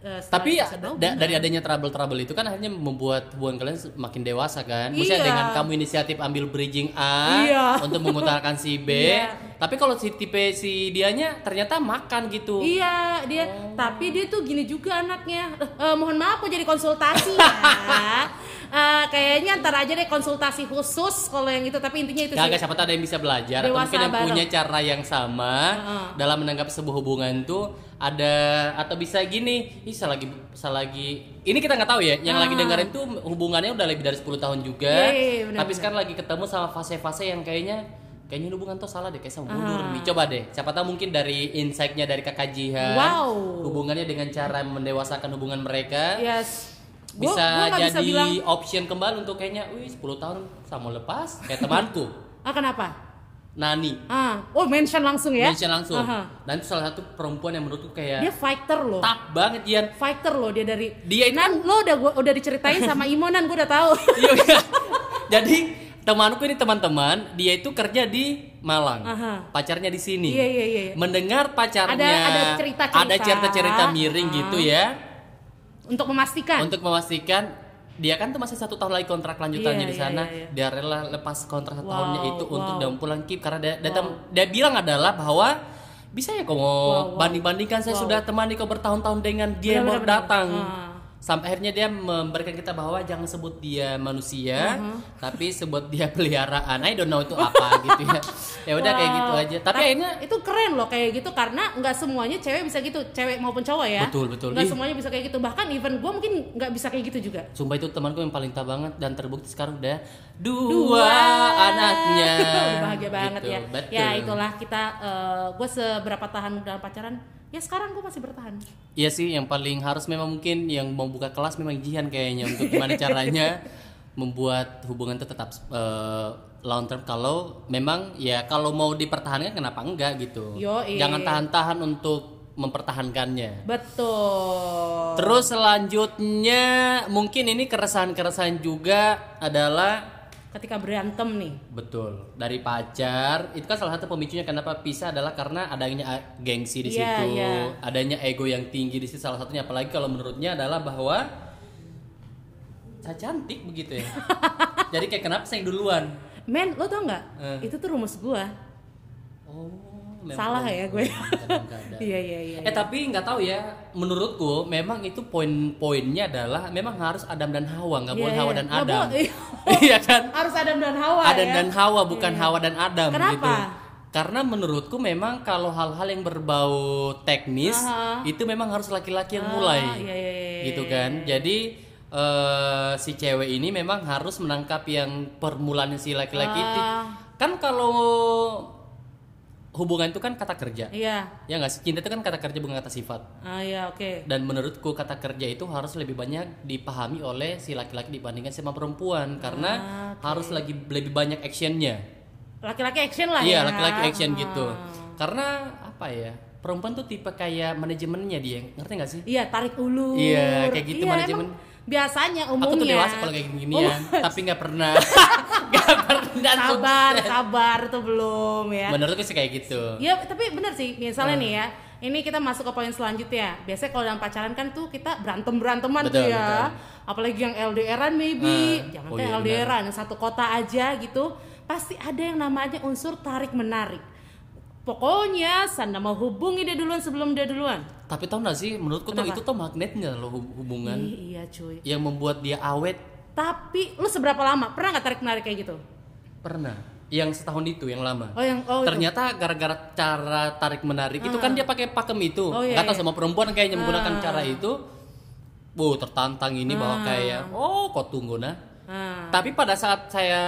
Speaker 1: setelah
Speaker 2: tapi
Speaker 1: sedang,
Speaker 2: da- dari adanya trouble-trouble itu kan akhirnya membuat hubungan kalian makin dewasa kan maksudnya
Speaker 1: Iya.
Speaker 2: dengan kamu inisiatif ambil bridging A
Speaker 1: Iya.
Speaker 2: untuk mengutarakan si B
Speaker 1: Iya.
Speaker 2: tapi kalau si tipe si dianya ternyata makan gitu
Speaker 1: Iya dia,
Speaker 2: Oh.
Speaker 1: tapi dia tuh gini juga anaknya. Eh, mohon maaf, aku jadi konsultasi ya. Eh, kayaknya ntar aja deh konsultasi khusus kalau yang itu. Tapi intinya itu
Speaker 2: Gak,
Speaker 1: sih.
Speaker 2: siapa tahu ada yang bisa belajar atau
Speaker 1: Dewasa
Speaker 2: mungkin yang punya cara yang sama
Speaker 1: Heeh.
Speaker 2: dalam menanggapi sebuah hubungan tuh ada atau bisa gini, ih lagi lagi ini kita nggak tahu ya, yang lagi
Speaker 1: Ah.
Speaker 2: dengerin tuh hubungannya udah lebih dari 10 tahun juga,
Speaker 1: Iya, iya, iya, benar,
Speaker 2: tapi sekarang lagi ketemu sama fase-fase yang kayaknya kayaknya hubungan tuh salah deh kayak sama mundur
Speaker 1: Ah.
Speaker 2: nih. Coba deh, siapa tahu mungkin dari insight-nya dari kakak Jihan,
Speaker 1: Wow.
Speaker 2: hubungannya dengan cara mendewasakan hubungan mereka
Speaker 1: Yes. Gua-
Speaker 2: bisa
Speaker 1: gua nggak
Speaker 2: jadi
Speaker 1: bisa bilang,
Speaker 2: option kembali untuk kayaknya, wih 10 tahun sama lepas kayak temanku.
Speaker 1: ah kenapa?
Speaker 2: Nani
Speaker 1: Ah, oh mention langsung ya?
Speaker 2: mention langsung
Speaker 1: Aha.
Speaker 2: dan itu salah satu perempuan yang menurutku kayak
Speaker 1: Dia fighter loh.
Speaker 2: tak banget Ian
Speaker 1: Fighter loh dia dari.
Speaker 2: Dia itu-
Speaker 1: Nan, lo udah gua udah diceritain sama Imonan, gue udah tahu.
Speaker 2: Iya, iya. jadi temanku ini teman-teman dia itu kerja di Malang
Speaker 1: Aha.
Speaker 2: pacarnya di sini
Speaker 1: Iya, iya, iya.
Speaker 2: mendengar pacarnya
Speaker 1: Ada- ada cerita-cerita.
Speaker 2: ada cerita-cerita miring
Speaker 1: Ah.
Speaker 2: gitu ya
Speaker 1: Untuk memastikan.
Speaker 2: untuk memastikan dia kan tuh masih satu tahun lagi kontrak lanjutannya
Speaker 1: Iya,
Speaker 2: di
Speaker 1: iya,
Speaker 2: sana
Speaker 1: iya, iya.
Speaker 2: dia rela lepas kontrak
Speaker 1: Wow,
Speaker 2: tahunnya itu untuk
Speaker 1: wow.
Speaker 2: dan pulang kip karena dia, dia, dia bilang adalah bahwa bisa ya kau mau
Speaker 1: Wow, wow.
Speaker 2: banding-bandingkan saya
Speaker 1: Wow.
Speaker 2: sudah temani kau bertahun-tahun dengan dia yang baru
Speaker 1: Benar, benar,
Speaker 2: datang
Speaker 1: benar.
Speaker 2: Sampai akhirnya dia memberikan kita bahwa jangan sebut dia manusia
Speaker 1: Uh-huh.
Speaker 2: tapi sebut dia peliharaan I don't know itu apa gitu ya ya udah kayak gitu
Speaker 1: Wow.
Speaker 2: aja tapi akhirnya
Speaker 1: itu keren loh kayak gitu karena nggak semuanya cewek bisa gitu cewek maupun cowok ya
Speaker 2: Betul, betul.
Speaker 1: nggak semuanya bisa kayak gitu bahkan even gue mungkin nggak bisa kayak gitu juga
Speaker 2: Sumpah itu temanku yang paling tak banget dan terbukti sekarang udah dua,
Speaker 1: dua
Speaker 2: anaknya.
Speaker 1: Bahagia banget
Speaker 2: Gitu,
Speaker 1: ya
Speaker 2: betul.
Speaker 1: ya itulah kita gue seberapa tahan dalam pacaran ya sekarang gue masih bertahan
Speaker 2: Iya sih yang paling harus memang mungkin yang mau buka kelas memang Jihan kayaknya untuk gimana caranya membuat hubungan itu tetap eh, long term kalau memang ya kalau mau dipertahankan kenapa enggak gitu.
Speaker 1: Yoi.
Speaker 2: Jangan tahan-tahan untuk mempertahankannya.
Speaker 1: betul
Speaker 2: Terus selanjutnya mungkin ini keresahan-keresahan juga adalah
Speaker 1: ketika berantem nih
Speaker 2: Betul. Dari pacar, itu kan salah satu pemicunya kenapa pisah adalah karena adanya a- gengsi di
Speaker 1: Iya,
Speaker 2: situ,
Speaker 1: iya.
Speaker 2: adanya ego yang tinggi di situ salah satunya apalagi kalau menurutnya adalah bahwa saya cantik begitu ya. Jadi kayak kenapa saya yang duluan?
Speaker 1: men lo tau nggak
Speaker 2: Eh.
Speaker 1: itu tuh rumus gue
Speaker 2: Oh, memang
Speaker 1: Salah ya gue? iya iya iya
Speaker 2: Eh tapi nggak tahu ya, menurutku memang itu poin-poinnya adalah memang harus Adam dan Hawa, nggak boleh
Speaker 1: Iya,
Speaker 2: Hawa
Speaker 1: iya.
Speaker 2: dan Adam. Iya kan?
Speaker 1: harus Adam dan Hawa
Speaker 2: Adam
Speaker 1: ya
Speaker 2: dan Hawa bukan Hawa dan Adam
Speaker 1: Kenapa?
Speaker 2: gitu. Karena menurutku memang kalau hal-hal yang berbau teknis
Speaker 1: Aha.
Speaker 2: itu memang harus laki-laki yang
Speaker 1: Ah,
Speaker 2: mulai.
Speaker 1: iya, iya, iya,
Speaker 2: Gitu kan. Jadi eh, si cewek ini memang harus menangkap yang permulaan si laki-laki itu.
Speaker 1: Ah.
Speaker 2: Kan kalau hubungan itu kan kata kerja.
Speaker 1: iya
Speaker 2: Ya nggak sih? Cinta itu kan kata kerja bukan kata sifat.
Speaker 1: ah iya oke
Speaker 2: Dan menurutku kata kerja itu harus lebih banyak dipahami oleh si laki-laki dibandingkan sama perempuan karena
Speaker 1: Ah, oke.
Speaker 2: harus lagi lebih banyak actionnya.
Speaker 1: laki-laki action lah
Speaker 2: Iya
Speaker 1: ya
Speaker 2: laki-laki action
Speaker 1: Ah.
Speaker 2: gitu. Karena apa ya? Perempuan tuh tipe kayak manajemennya dia, ngerti gak sih?
Speaker 1: Iya tarik ulur.
Speaker 2: Iya, kayak gitu
Speaker 1: Iya,
Speaker 2: manajemen.
Speaker 1: emang biasanya umumnya.
Speaker 2: Aku tuh dewasa kalau kayak gini-ginian, tapi nggak pernah, nggak pernah
Speaker 1: Sabar,
Speaker 2: sukses.
Speaker 1: sabar tuh belum ya.
Speaker 2: Menurutku sih kayak gitu.
Speaker 1: Ya tapi bener sih, misalnya nih ya. Ini kita masuk ke poin selanjutnya. Biasanya kalau dalam pacaran kan tuh kita berantem beranteman tuh
Speaker 2: Betul,
Speaker 1: ya. Apalagi yang LDRan maybe,
Speaker 2: Ah,
Speaker 1: jangan
Speaker 2: oh iya,
Speaker 1: LDRan yang satu kota aja gitu. Pasti ada yang namanya unsur tarik menarik. Pokoknya Sanda mau hubungi dia duluan sebelum dia duluan.
Speaker 2: Tapi tau gak sih, menurutku tuh itu tuh magnetnya loh hub- hubungan
Speaker 1: iya cuy.
Speaker 2: yang membuat dia awet.
Speaker 1: Tapi lu seberapa lama? Pernah nggak tarik menarik kayak gitu?
Speaker 2: Pernah. Yang setahun itu, yang lama.
Speaker 1: Oh yang oh itu.
Speaker 2: Ternyata gara-gara cara tarik menarik itu kan dia pakai pakem itu.
Speaker 1: Oh, iya,
Speaker 2: tahu
Speaker 1: iya.
Speaker 2: sama perempuan kayaknya menggunakan
Speaker 1: Ah.
Speaker 2: cara itu. Bu, tertantang ini bahwa kayak oh kok tunggu nah.
Speaker 1: Ah.
Speaker 2: Tapi pada saat saya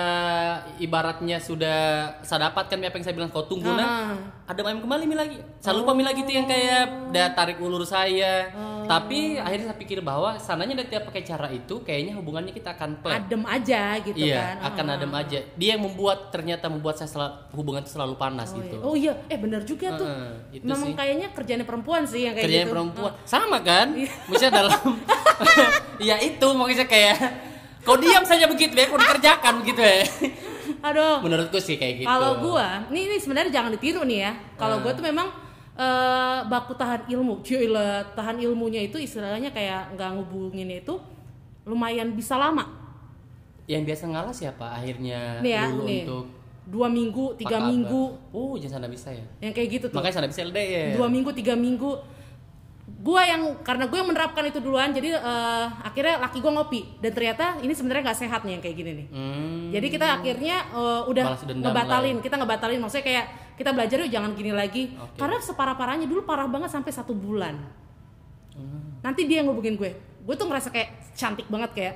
Speaker 2: ibaratnya sudah saya dapatkan apa yang saya bilang kau tunggu nah,
Speaker 1: Ah.
Speaker 2: ada main kembali mi lagi. Saya lupa mi lagi tuh yang kayak dia tarik ulur saya. Tapi akhirnya saya pikir bahwa sananya dari tiap pakai cara itu kayaknya hubungannya kita akan plek.
Speaker 1: adem aja gitu
Speaker 2: iya,
Speaker 1: kan
Speaker 2: akan
Speaker 1: Ah.
Speaker 2: adem aja. Dia yang membuat ternyata membuat saya sel- hubungan itu selalu panas
Speaker 1: Oh,
Speaker 2: gitu.
Speaker 1: iya. oh iya eh benar juga tuh
Speaker 2: Heeh, itu
Speaker 1: memang
Speaker 2: sih.
Speaker 1: kayaknya kerjanya perempuan sih yang kayak
Speaker 2: Kerjanya
Speaker 1: gitu
Speaker 2: perempuan. Sama kan?
Speaker 1: Iya.
Speaker 2: Maksudnya dalam ya itu maksudnya kayak kau diam saja begitu ya, kau dikerjakan gitu ya.
Speaker 1: aduh
Speaker 2: Menurutku sih kayak gitu.
Speaker 1: Kalau gua, ini, ini sebenarnya jangan ditiru nih ya. Kalau gua tuh memang eh, baku tahan ilmu, Gila, tahan ilmunya itu istilahnya kayak nggak ngubunginnya itu lumayan bisa lama.
Speaker 2: yang biasa ngalah siapa akhirnya
Speaker 1: Nih ya,
Speaker 2: dulu
Speaker 1: nih.
Speaker 2: untuk
Speaker 1: Dua minggu, tiga minggu,
Speaker 2: Abah. Oh, jangan sana bisa ya.
Speaker 1: yang kayak gitu tuh.
Speaker 2: Makanya sana bisa LDR.
Speaker 1: Dua minggu, tiga minggu. Gua yang karena gue yang menerapkan itu duluan, jadi eh, akhirnya laki gua ngopi dan ternyata ini sebenarnya nggak sehat nih yang kayak gini nih.
Speaker 2: Hmm.
Speaker 1: Jadi kita akhirnya eh, udah
Speaker 2: dendam
Speaker 1: ngebatalin,
Speaker 2: lah
Speaker 1: kita ngebatalin maksudnya kayak kita belajar yuk jangan gini lagi.
Speaker 2: Oke.
Speaker 1: Karena separah-parahnya dulu parah banget sampai satu bulan.
Speaker 2: Hmm.
Speaker 1: Nanti dia yang ngubungin gue. Gue tuh ngerasa kayak cantik banget kayak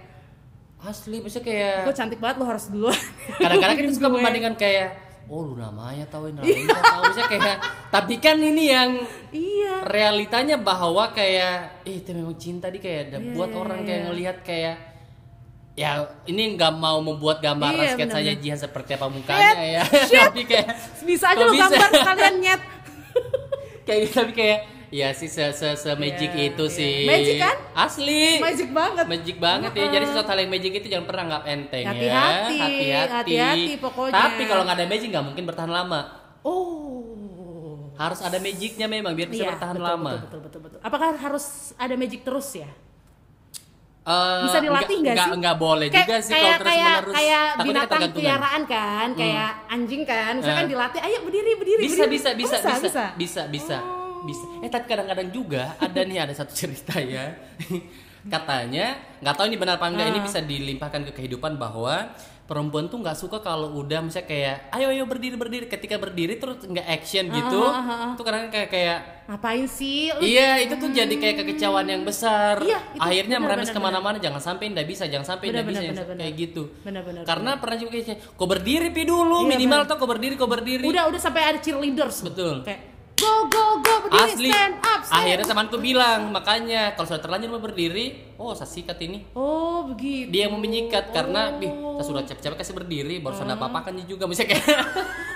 Speaker 2: asli maksudnya kayak
Speaker 1: gue cantik banget lo harus duluan.
Speaker 2: kadang-kadang kita suka
Speaker 1: gue.
Speaker 2: membandingkan kayak oh lu namanya tahu namanya tahu kayak tapi kan ini yang
Speaker 1: Iya.
Speaker 2: realitanya bahwa kayak eh itu memang cinta di kayak ada
Speaker 1: Iya,
Speaker 2: buat
Speaker 1: iya,
Speaker 2: orang
Speaker 1: iya.
Speaker 2: kayak ngelihat kayak ya ini nggak mau membuat gambaran
Speaker 1: Iya,
Speaker 2: sketsanya
Speaker 1: benar-benar.
Speaker 2: Jihan seperti apa mukanya ya tapi kayak
Speaker 1: Bisa aja
Speaker 2: bisa?
Speaker 1: gambar sekalian nyet.
Speaker 2: kayak gitu tapi kayak ya sih se se, se magic
Speaker 1: Iya,
Speaker 2: itu
Speaker 1: iya.
Speaker 2: sih
Speaker 1: Magic kan?
Speaker 2: asli
Speaker 1: Magic banget.
Speaker 2: Magic banget ya. Jadi sesuatu hal yang magic itu jangan pernah anggap enteng
Speaker 1: Hati-hati,
Speaker 2: ya. Hati-hati.
Speaker 1: hati-hati pokoknya.
Speaker 2: Tapi kalau nggak ada magic nggak mungkin bertahan lama.
Speaker 1: Oh.
Speaker 2: Harus ada magicnya memang biar bisa
Speaker 1: Iya,
Speaker 2: bertahan
Speaker 1: betul,
Speaker 2: lama.
Speaker 1: Betul, betul, betul, betul. Apakah harus ada magic terus ya?
Speaker 2: Eh,
Speaker 1: Bisa dilatih nggak sih?
Speaker 2: Nggak boleh
Speaker 1: Kayak-
Speaker 2: juga sih
Speaker 1: kayak,
Speaker 2: kalau terus
Speaker 1: kayak,
Speaker 2: menerus.
Speaker 1: kayak binatang peliharaan kan, kayak anjing kan, misalkan
Speaker 2: Eh.
Speaker 1: dilatih, ayo berdiri, berdiri,
Speaker 2: Bisa,
Speaker 1: berdiri.
Speaker 2: bisa,
Speaker 1: Oh,
Speaker 2: bisa, bisa,
Speaker 1: bisa,
Speaker 2: bisa, bisa, bisa. Eh tapi kadang-kadang juga ada nih ada satu cerita ya. Katanya nggak tahu ini benar apa enggak ini
Speaker 1: Ah.
Speaker 2: bisa dilimpahkan ke kehidupan bahwa perempuan tuh nggak suka kalau udah misalnya kayak ayo ayo berdiri berdiri ketika berdiri terus nggak action gitu
Speaker 1: ah,
Speaker 2: tuh kadang kayak kayak
Speaker 1: Ngapain sih? Lu-
Speaker 2: iya itu tuh jadi kayak kekecewaan yang besar
Speaker 1: Iya, itu
Speaker 2: akhirnya meremes
Speaker 1: benar,
Speaker 2: ke mana-mana jangan sampai nggak bisa jangan sampai nggak bisa
Speaker 1: benar, benar.
Speaker 2: kayak gitu
Speaker 1: Benar-benar.
Speaker 2: karena pernah juga kayak kok berdiri pi dulu
Speaker 1: Iya,
Speaker 2: minimal tuh kok berdiri kok berdiri
Speaker 1: Udah, udah sampai ada cheerleaders.
Speaker 2: Betul.
Speaker 1: Kayak go, go, go, berdiri,
Speaker 2: Asli.
Speaker 1: stand up, stand
Speaker 2: Akhirnya temanku bilang, makanya kalau sudah terlanjur mau berdiri, oh saya sikat ini.
Speaker 1: Oh, begitu.
Speaker 2: Dia mau menyikat karena,
Speaker 1: Oh.
Speaker 2: bih, saya sudah capek-capek kasih berdiri, baru sudah apa kan juga. Maksudnya kayak,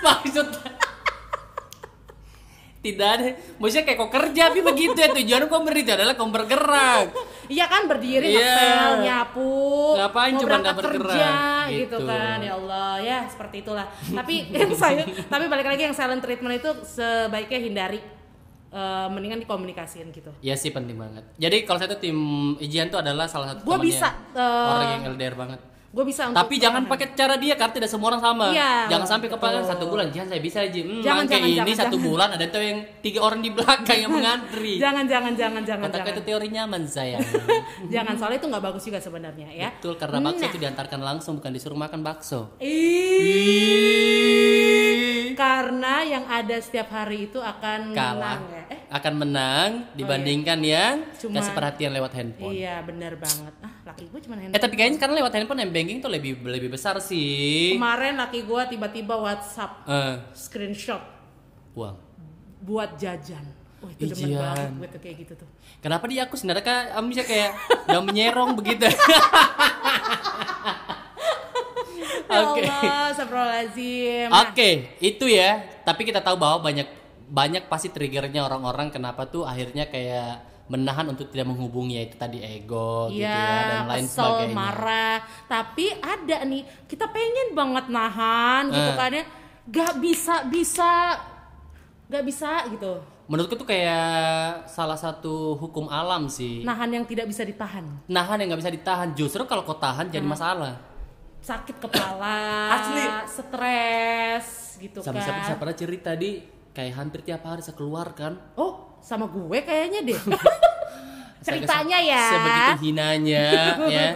Speaker 2: maksud tidak ada, maksudnya kayak kok kerja, tapi begitu ya tujuan kau berdiri adalah kau bergerak.
Speaker 1: Iya kan berdiri
Speaker 2: Iya.
Speaker 1: ngepel, nyapu,
Speaker 2: Ngapain cuma bergerak,
Speaker 1: kerja gitu.
Speaker 2: gitu.
Speaker 1: kan ya Allah ya seperti itulah. tapi yang saya tapi balik lagi yang silent treatment itu sebaiknya hindari Eh, mendingan dikomunikasiin gitu.
Speaker 2: Ya sih penting banget. Jadi kalau saya tuh tim Ijian tuh adalah salah satu
Speaker 1: Gua
Speaker 2: temannya
Speaker 1: bisa, eh,
Speaker 2: orang yang LDR banget.
Speaker 1: Gue bisa untuk
Speaker 2: Tapi jangan pakai cara dia karena tidak semua orang sama.
Speaker 1: Iya,
Speaker 2: jangan sampai kepala satu bulan, jangan saya bisa aja. Hmm,
Speaker 1: Jangan, jangan,
Speaker 2: ini
Speaker 1: jangan,
Speaker 2: satu
Speaker 1: jangan.
Speaker 2: bulan ada tuh yang tiga orang di belakang yang mengantri.
Speaker 1: jangan jangan jangan jangan
Speaker 2: Katakan
Speaker 1: jangan.
Speaker 2: itu teori nyaman sayang.
Speaker 1: jangan soalnya itu nggak bagus juga sebenarnya ya.
Speaker 2: Betul karena bakso
Speaker 1: Nah.
Speaker 2: itu diantarkan langsung bukan disuruh makan bakso.
Speaker 1: Ih, karena yang ada setiap hari itu akan
Speaker 2: Kalah.
Speaker 1: menang ya. Eh,
Speaker 2: Akan menang dibandingkan yang
Speaker 1: Cuman-
Speaker 2: kasih perhatian lewat handphone.
Speaker 1: iya benar banget. Ah, laki gue cuma
Speaker 2: Eh
Speaker 1: handphone.
Speaker 2: tapi kayaknya sekarang lewat handphone m banking tuh lebih lebih besar sih.
Speaker 1: Kemarin laki gue tiba-tiba WhatsApp
Speaker 2: Eh,
Speaker 1: screenshot
Speaker 2: uang.
Speaker 1: buat jajan. Oh itu demen
Speaker 2: Ijian.
Speaker 1: banget gue tuh kayak gitu tuh.
Speaker 2: Kenapa dia aku sebenarnya kan bisa kayak udah menyerong begitu.
Speaker 1: Ya
Speaker 2: Oke.
Speaker 1: Astagfirullahaladzim. Nah,
Speaker 2: Oke, itu ya. Tapi kita tahu bahwa banyak banyak pasti triggernya orang-orang kenapa tuh akhirnya kayak menahan untuk tidak menghubungi yaitu tadi ego gitu
Speaker 1: Iya,
Speaker 2: ya dan lain
Speaker 1: kesel,
Speaker 2: sebagainya.
Speaker 1: marah. Tapi ada nih, kita pengen banget nahan gitu
Speaker 2: Eh.
Speaker 1: kan ya. Gak bisa, bisa. Gak bisa gitu.
Speaker 2: Menurutku tuh kayak salah satu hukum alam sih.
Speaker 1: Nahan yang tidak bisa ditahan.
Speaker 2: Nahan yang nggak bisa ditahan. Justru kalau kau tahan jadi masalah.
Speaker 1: Sakit kepala,
Speaker 2: Asli.
Speaker 1: stres gitu
Speaker 2: Sama
Speaker 1: kan.
Speaker 2: siapa siapa pernah cerita di kayak hampir tiap hari saya keluar kan.
Speaker 1: Oh, sama gue kayaknya deh. Ceritanya ya.
Speaker 2: Sebegitu hinanya ya.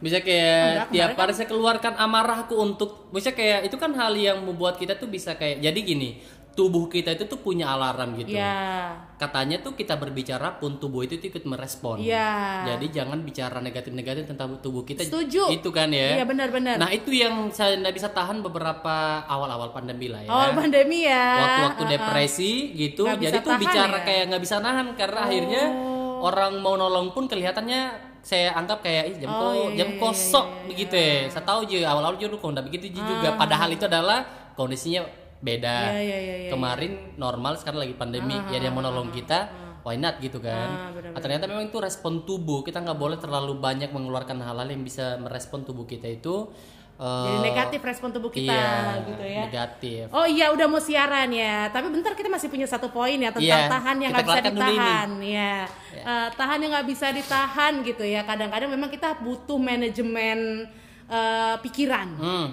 Speaker 2: Bisa kayak
Speaker 1: Enggak,
Speaker 2: tiap
Speaker 1: kemarin
Speaker 2: hari saya keluarkan amarahku untuk bisa kayak itu kan hal yang membuat kita tuh bisa kayak jadi gini, tubuh kita itu tuh punya alarm gitu.
Speaker 1: Ya,
Speaker 2: Katanya tuh kita berbicara pun tubuh itu ikut merespon.
Speaker 1: ya.
Speaker 2: Jadi jangan bicara negatif-negatif tentang tubuh kita.
Speaker 1: Setuju.
Speaker 2: Itu kan ya.
Speaker 1: Iya benar-benar.
Speaker 2: Nah, itu yang saya nggak bisa tahan beberapa awal-awal pandemi lah ya.
Speaker 1: Awal pandemi ya.
Speaker 2: Waktu-waktu
Speaker 1: Heeh.
Speaker 2: depresi gitu.
Speaker 1: Bisa
Speaker 2: Jadi tuh
Speaker 1: tahan
Speaker 2: bicara
Speaker 1: ya?
Speaker 2: kayak nggak bisa nahan karena akhirnya
Speaker 1: Oh.
Speaker 2: orang mau nolong pun kelihatannya saya anggap kayak Ih, jam
Speaker 1: Oh,
Speaker 2: ko-
Speaker 1: iya,
Speaker 2: jam
Speaker 1: iya, iya,
Speaker 2: kosong
Speaker 1: iya,
Speaker 2: begitu ya. Saya tahu juga awal-awal juga kok enggak begitu juga. Padahal itu adalah kondisinya beda.
Speaker 1: Ah. Iya, iya, iya, iya.
Speaker 2: Kemarin normal sekarang lagi pandemi ya dia mau nolong kita. Why not gitu kan?
Speaker 1: Ah, benar,
Speaker 2: Ah, ternyata memang itu respon tubuh kita nggak boleh terlalu banyak mengeluarkan hal-hal yang bisa merespon tubuh kita itu eh,
Speaker 1: Jadi negatif respon tubuh kita
Speaker 2: iya,
Speaker 1: gitu ya.
Speaker 2: negatif.
Speaker 1: Oh iya udah mau siaran ya. Tapi bentar kita masih punya satu poin ya tentang
Speaker 2: Iya,
Speaker 1: tahan yang nggak bisa ditahan. Ya. Eh, tahan yang nggak bisa ditahan gitu ya. Kadang-kadang memang kita butuh manajemen eh, pikiran.
Speaker 2: Hmm,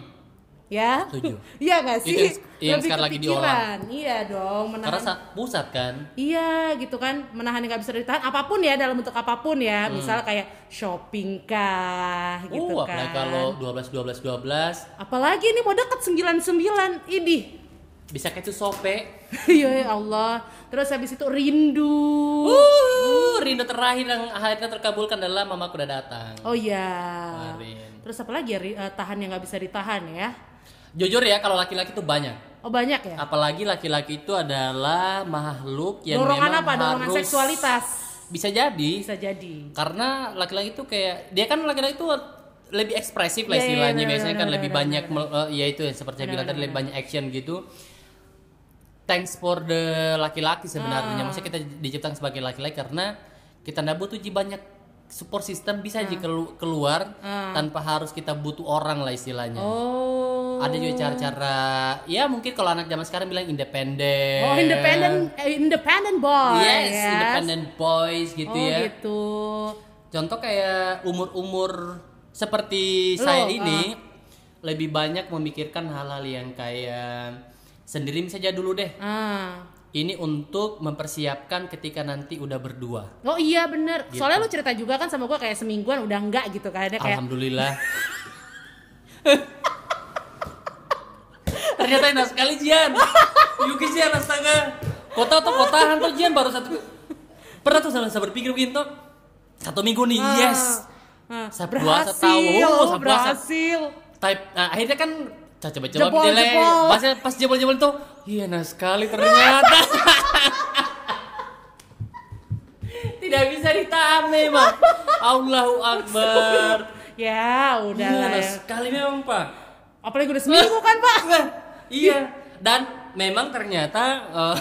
Speaker 1: Ya.
Speaker 2: Setuju.
Speaker 1: Iya nggak sih?
Speaker 2: Itu yang
Speaker 1: Lebih
Speaker 2: sekarang
Speaker 1: ke
Speaker 2: lagi diolah.
Speaker 1: Iya dong. Menahan
Speaker 2: karena pusat kan.
Speaker 1: Iya gitu kan menahan yang nggak bisa ditahan apa pun ya dalam bentuk apa pun ya
Speaker 2: Hmm.
Speaker 1: misal kayak shopping kah gitu
Speaker 2: uh,
Speaker 1: kan
Speaker 2: apalagi kalau 12 12 12
Speaker 1: apalagi ini mau deket 99 ini
Speaker 2: bisa kayak sope.
Speaker 1: ya Allah terus habis itu rindu
Speaker 2: Uh, rindu terakhir yang akhirnya terkabulkan adalah mamaku udah datang.
Speaker 1: oh iya
Speaker 2: Kemarin.
Speaker 1: Terus apa lagi ya eh, tahan yang nggak bisa ditahan ya?
Speaker 2: Jujur ya kalau laki-laki itu banyak.
Speaker 1: oh banyak ya?
Speaker 2: Apalagi laki-laki itu adalah makhluk yang
Speaker 1: dorongan
Speaker 2: memang
Speaker 1: apa? Dorongan
Speaker 2: harus
Speaker 1: seksualitas?
Speaker 2: Bisa jadi.
Speaker 1: Bisa jadi.
Speaker 2: Karena laki-laki itu kayak dia kan laki-laki itu lebih ekspresif lah
Speaker 1: Iya, iya,
Speaker 2: istilahnya.
Speaker 1: benar,
Speaker 2: biasanya kan
Speaker 1: benar,
Speaker 2: lebih banyak eh, ya itu yang seperti saya bilang tadi lebih banyak action gitu. Thanks for the laki-laki sebenarnya.
Speaker 1: Ah.
Speaker 2: maksudnya kita diciptakan sebagai laki-laki karena kita nggak butuh banyak support system bisa
Speaker 1: Ah.
Speaker 2: aja kelu- keluar tanpa harus kita butuh orang lah istilahnya.
Speaker 1: Oh.
Speaker 2: Ada juga cara-cara ya mungkin kalau anak zaman sekarang bilang independen
Speaker 1: oh independent eh, independent boy
Speaker 2: yes, independent boys gitu
Speaker 1: oh
Speaker 2: ya.
Speaker 1: gitu.
Speaker 2: Contoh kayak umur-umur seperti saya ini lebih banyak memikirkan hal-hal yang kayak sendiri saja dulu deh.
Speaker 1: ah
Speaker 2: Ini untuk mempersiapkan ketika nanti udah berdua.
Speaker 1: Oh iya bener,
Speaker 2: Gitu.
Speaker 1: soalnya lu cerita juga kan sama gua kayak semingguan udah enggak gitu kan kayak
Speaker 2: Alhamdulillah. Ternyata enak sekali Jian. Yuki Jian astaga. Kota tuh kotahan tuh Jian baru satu. Pernah tuh saya berpikir begini tuh. Satu minggu nih, yes.
Speaker 1: ah,
Speaker 2: Saya
Speaker 1: berhasil,
Speaker 2: oh, saya puasa.
Speaker 1: berhasil.
Speaker 2: type nah, akhirnya kan coba-coba
Speaker 1: Jebol,
Speaker 2: menilai
Speaker 1: jebol.
Speaker 2: pas pas jebol-jebol tuh iya nah sekali ternyata tidak bisa ditahan memang Allahu Akbar
Speaker 1: Ya udah
Speaker 2: iya
Speaker 1: lah
Speaker 2: nah
Speaker 1: ya.
Speaker 2: sekali memang pak
Speaker 1: Apalagi udah seminggu kan pak?
Speaker 2: iya dan memang ternyata eh,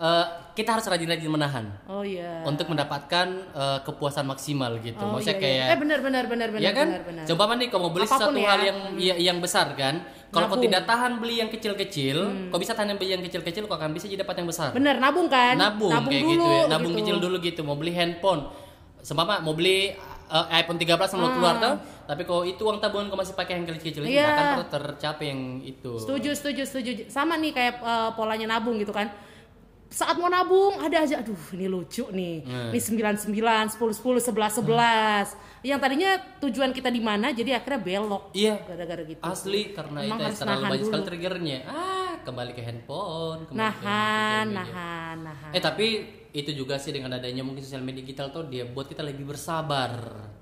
Speaker 2: eh, kita harus rajin-rajin menahan
Speaker 1: Oh iya.
Speaker 2: untuk mendapatkan eh, kepuasan maksimal gitu
Speaker 1: Oh,
Speaker 2: maksudnya
Speaker 1: iya, iya.
Speaker 2: kayak
Speaker 1: Eh benar benar benar benar
Speaker 2: ya kan?
Speaker 1: benar benar.
Speaker 2: Coba nih kalau mau beli
Speaker 1: Apa pun
Speaker 2: sesuatu
Speaker 1: ya.
Speaker 2: hal yang ya- yang besar kan. Kalau kau
Speaker 1: Nabung.
Speaker 2: tidak tahan beli yang kecil-kecil, kau bisa tahan yang beli yang kecil-kecil, kau akan bisa jadi dapat yang besar.
Speaker 1: Bener nabung kan?
Speaker 2: Nabung, kayak
Speaker 1: dulu,
Speaker 2: gitu ya. Nabung
Speaker 1: gitu.
Speaker 2: kecil dulu gitu. Mau beli handphone. Sempama mau beli uh, iPhone 13 sama keluar tuh, tapi kalau itu uang tabungan kau masih pakai yang kecil-kecil itu
Speaker 1: Ah. Iya.
Speaker 2: akan terus tercapai yang itu.
Speaker 1: Setuju setuju setuju. Sama nih kayak eh, polanya nabung gitu kan. Saat mau nabung ada aja aduh ini lucu nih.
Speaker 2: Hmm.
Speaker 1: Ini 99, 10 10, 11 11. Yang tadinya tujuan kita di mana jadi akhirnya belok
Speaker 2: Iya.
Speaker 1: gara-gara gitu.
Speaker 2: Asli karena
Speaker 1: Emang
Speaker 2: itu
Speaker 1: harus
Speaker 2: terlalu banyak sekali triggernya. Ah, kembali ke handphone, kembali ke
Speaker 1: Nahan,
Speaker 2: sosial media.
Speaker 1: nahan, nahan.
Speaker 2: Eh tapi itu juga sih dengan adanya mungkin sosial media digital tuh dia buat kita lebih bersabar.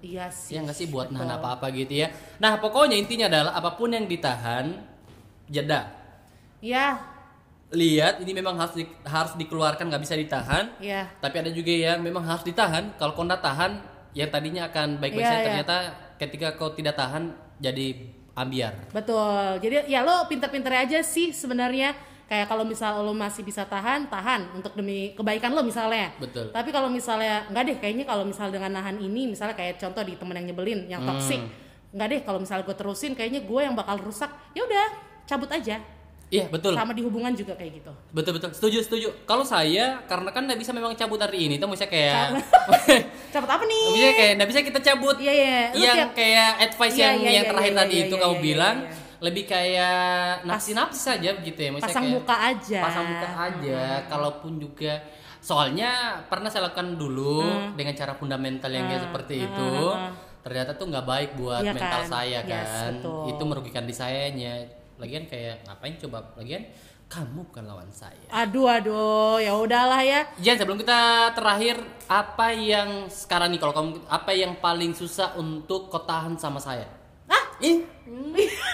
Speaker 1: Iya sih.
Speaker 2: Ya nggak sih buat nahan apa-apa gitu ya. Nah pokoknya intinya adalah apa pun yang ditahan, jeda.
Speaker 1: Iya,
Speaker 2: Lihat ini memang harus di- harus dikeluarkan nggak bisa ditahan.
Speaker 1: iya.
Speaker 2: Tapi ada juga yang memang harus ditahan. Kalau kau nggak tahan, yang tadinya akan baik-baik
Speaker 1: Iya,
Speaker 2: saja
Speaker 1: iya.
Speaker 2: ternyata ketika kau tidak tahan jadi ambiar.
Speaker 1: Betul. Jadi ya lo pinter-pinter aja sih sebenarnya. Kayak kalau misal lo masih bisa tahan, tahan untuk demi kebaikan lo misalnya.
Speaker 2: Betul.
Speaker 1: Tapi kalau misalnya nggak deh, kayaknya kalau misal dengan nahan ini, misalnya kayak contoh di temen yang nyebelin, yang
Speaker 2: Hmm.
Speaker 1: toxic, nggak deh kalau misalnya gue terusin, kayaknya gue yang bakal rusak. Ya udah, cabut aja.
Speaker 2: Iya betul.
Speaker 1: Sama di hubungan juga kayak gitu.
Speaker 2: Betul betul. Setuju setuju. Kalau saya karena kan nggak bisa memang cabut hari ini, tuh misalnya kayak
Speaker 1: Cabut apa nih?
Speaker 2: Maksudnya kayak nggak bisa kita cabut
Speaker 1: Iya iya.
Speaker 2: Yang
Speaker 1: tiap-
Speaker 2: kayak advice
Speaker 1: Iya,
Speaker 2: yang
Speaker 1: iya,
Speaker 2: yang
Speaker 1: iya,
Speaker 2: terakhir
Speaker 1: iya,
Speaker 2: tadi
Speaker 1: iya,
Speaker 2: itu
Speaker 1: iya,
Speaker 2: kamu
Speaker 1: iya,
Speaker 2: bilang
Speaker 1: iya,
Speaker 2: lebih kayak nafsi-nafsi saja gitu ya maksudnya
Speaker 1: pasang
Speaker 2: kayak
Speaker 1: muka aja.
Speaker 2: pasang muka aja kalaupun juga soalnya pernah saya lakukan dulu
Speaker 1: Hmm.
Speaker 2: dengan cara fundamental yang kayak seperti itu ternyata tuh nggak baik buat
Speaker 1: Iya
Speaker 2: mental
Speaker 1: kan?
Speaker 2: saya
Speaker 1: Yes,
Speaker 2: kan
Speaker 1: betul.
Speaker 2: itu merugikan di sayanya lagian kayak ngapain coba? Lagian kamu bukan lawan saya.
Speaker 1: Aduh aduh ya udahlah ya.
Speaker 2: Jangan sebelum kita terakhir apa yang sekarang nih kalau kamu apa yang paling susah untuk ketahan sama saya?
Speaker 1: Ah
Speaker 2: ih.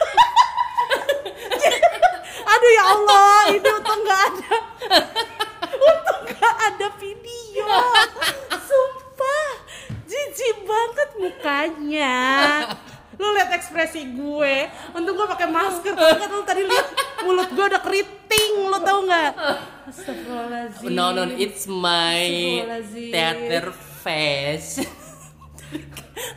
Speaker 1: Aduh ya Allah ini untuk nggak ada untung nggak ada video. Sumpah jijik banget mukanya ekspresi gue untung gue pakai masker nggak lu tadi lihat mulut gue udah keriting lu tau nggak Astagfirullahaladzim
Speaker 2: No no, it's my theater face.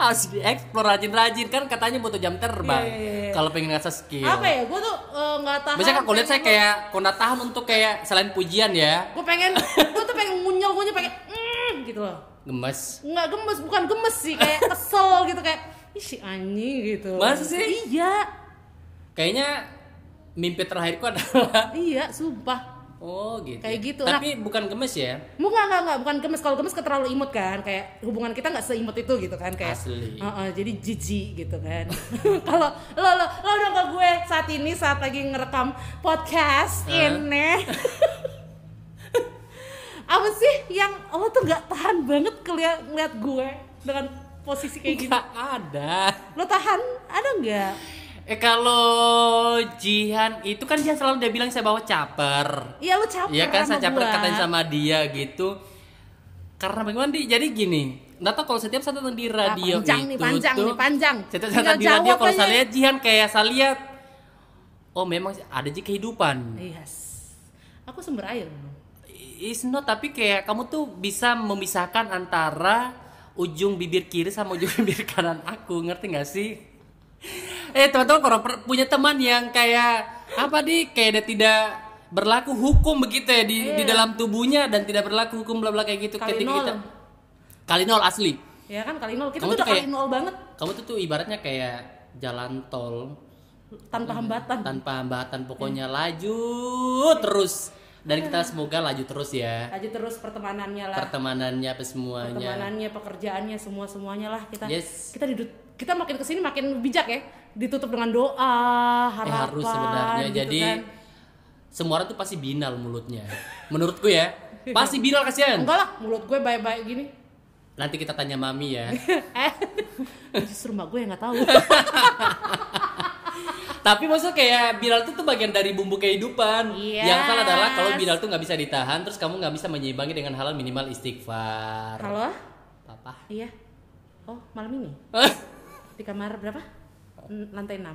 Speaker 2: Harus dieksplor rajin-rajin kan katanya butuh jam terbang.
Speaker 1: Iya, iya, iya.
Speaker 2: Kalau pengen ngasah skill.
Speaker 1: apa ya gue tuh eh, nggak tahan
Speaker 2: Biasanya kalau lihat saya kayak kona tahan untuk kayak selain pujian ya,
Speaker 1: gue pengen gue tuh pengen ngunyel ngunyel pengen mm, gitu loh
Speaker 2: gemes.
Speaker 1: nggak gemes bukan gemes sih kayak kesel gitu kayak ih si anjing gitu
Speaker 2: Masa sih?
Speaker 1: iya
Speaker 2: Kayaknya mimpi terakhirku adalah
Speaker 1: iya sumpah
Speaker 2: Oh gitu.
Speaker 1: Kayak gitu.
Speaker 2: Tapi bukan gemes ya.
Speaker 1: Mu nggak nggak nggak bukan gemes kalau gemes terlalu imut kan kayak hubungan kita nggak seimut itu gitu kan kayak
Speaker 2: Asli.
Speaker 1: Heeh, jadi jijik gitu kan kalau lo lo lo udah ke gue saat ini saat lagi ngerekam podcast
Speaker 2: Hah?
Speaker 1: ini apa sih yang lo tuh nggak tahan banget keliat ngeliat gue dengan posisi kayak gitu
Speaker 2: Gak ada.
Speaker 1: lo tahan ada nggak
Speaker 2: Eh kalau Jihan itu kan dia selalu dia bilang saya bawa caper.
Speaker 1: iya lo capek
Speaker 2: Iya kan saya caper
Speaker 1: gua.
Speaker 2: katain sama dia gitu. Karena bagaimana di jadi gini, nggak tahu kalau setiap saat di
Speaker 1: Ah,
Speaker 2: radio
Speaker 1: panjang
Speaker 2: itu
Speaker 1: nih panjang
Speaker 2: tuh,
Speaker 1: nih panjang
Speaker 2: Setiap saat di radio kalau saya lihat Jihan kayak saya lihat Oh memang ada aja kehidupan.
Speaker 1: yes aku sumber air
Speaker 2: Is not tapi kayak kamu tuh bisa memisahkan antara ujung bibir kiri sama ujung bibir kanan aku ngerti gak sih? Eh teman-teman kalau punya teman yang kayak apa di kayak dia tidak berlaku hukum begitu ya di, di
Speaker 1: Iya.
Speaker 2: dalam tubuhnya dan tidak berlaku hukum bla bla kayak gitu
Speaker 1: Kali
Speaker 2: ketika
Speaker 1: nol.
Speaker 2: kita kali nol asli.
Speaker 1: ya kan kali nol kita
Speaker 2: Kamu
Speaker 1: tuh udah kali
Speaker 2: kayak-
Speaker 1: nol banget
Speaker 2: Kamu tuh tuh ibaratnya kayak jalan tol
Speaker 1: tanpa hambatan
Speaker 2: tanpa hambatan pokoknya laju terus dan kita semoga laju terus ya
Speaker 1: aja terus pertemanannya lah
Speaker 2: pertemanannya apa semuanya.
Speaker 1: pertemanannya pekerjaannya semua semuanya lah kita
Speaker 2: Yes.
Speaker 1: kita didut kita makin ke sini makin bijak ya ditutup dengan doa
Speaker 2: Eh,
Speaker 1: harapan
Speaker 2: harus sebenarnya.
Speaker 1: gitu
Speaker 2: Jadi
Speaker 1: kan.
Speaker 2: semua orang tuh pasti binal mulutnya. Menurutku ya, pasti binal kasihan.
Speaker 1: enggak lah mulut gue baik-baik gini
Speaker 2: Nanti kita tanya mami ya.
Speaker 1: eh justru mbak gue yang nggak tahu
Speaker 2: Tapi maksudnya kayak binal itu tuh bagian dari bumbu kehidupan.
Speaker 1: Yes.
Speaker 2: Yang salah adalah kalau binal tuh nggak bisa ditahan, terus kamu nggak bisa menyeimbangi dengan halal minimal istighfar.
Speaker 1: halo
Speaker 2: Papa.
Speaker 1: iya oh malam ini di kamar berapa lantai 6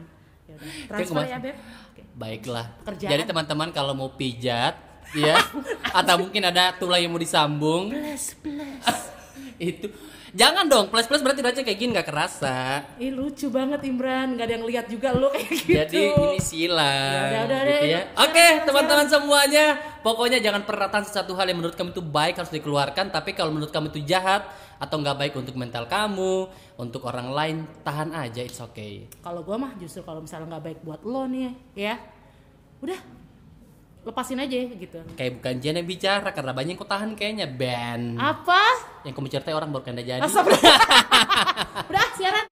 Speaker 1: ya transfer ya beb Oke.
Speaker 2: Baiklah.
Speaker 1: Kerjaan.
Speaker 2: Jadi teman-teman kalau mau pijat, ya, atau mungkin ada tulang yang mau disambung,
Speaker 1: plus plus
Speaker 2: itu jangan dong. Plus plus berarti baca kayak gini nggak kerasa.
Speaker 1: Ih lucu banget Imran, nggak ada yang lihat juga lu kayak gitu.
Speaker 2: Jadi ini sila.
Speaker 1: Ya udah, udah,
Speaker 2: gitu ya. Oke, teman-teman semuanya, pokoknya jangan pernah tahan sesuatu hal yang menurut kamu itu baik harus dikeluarkan, tapi kalau menurut kamu itu jahat atau nggak baik untuk mental kamu, untuk orang lain, tahan aja, it's okay.
Speaker 1: Kalau gua mah justru kalau misalnya nggak baik buat lo nih ya, udah lepasin aja gitu.
Speaker 2: Kayak bukan Jen yang bicara karena banyak yang kau tahan kayaknya Ben.
Speaker 1: Apa?
Speaker 2: Yang kamu ceritain orang baru kena jadi.
Speaker 1: Astagfirullah.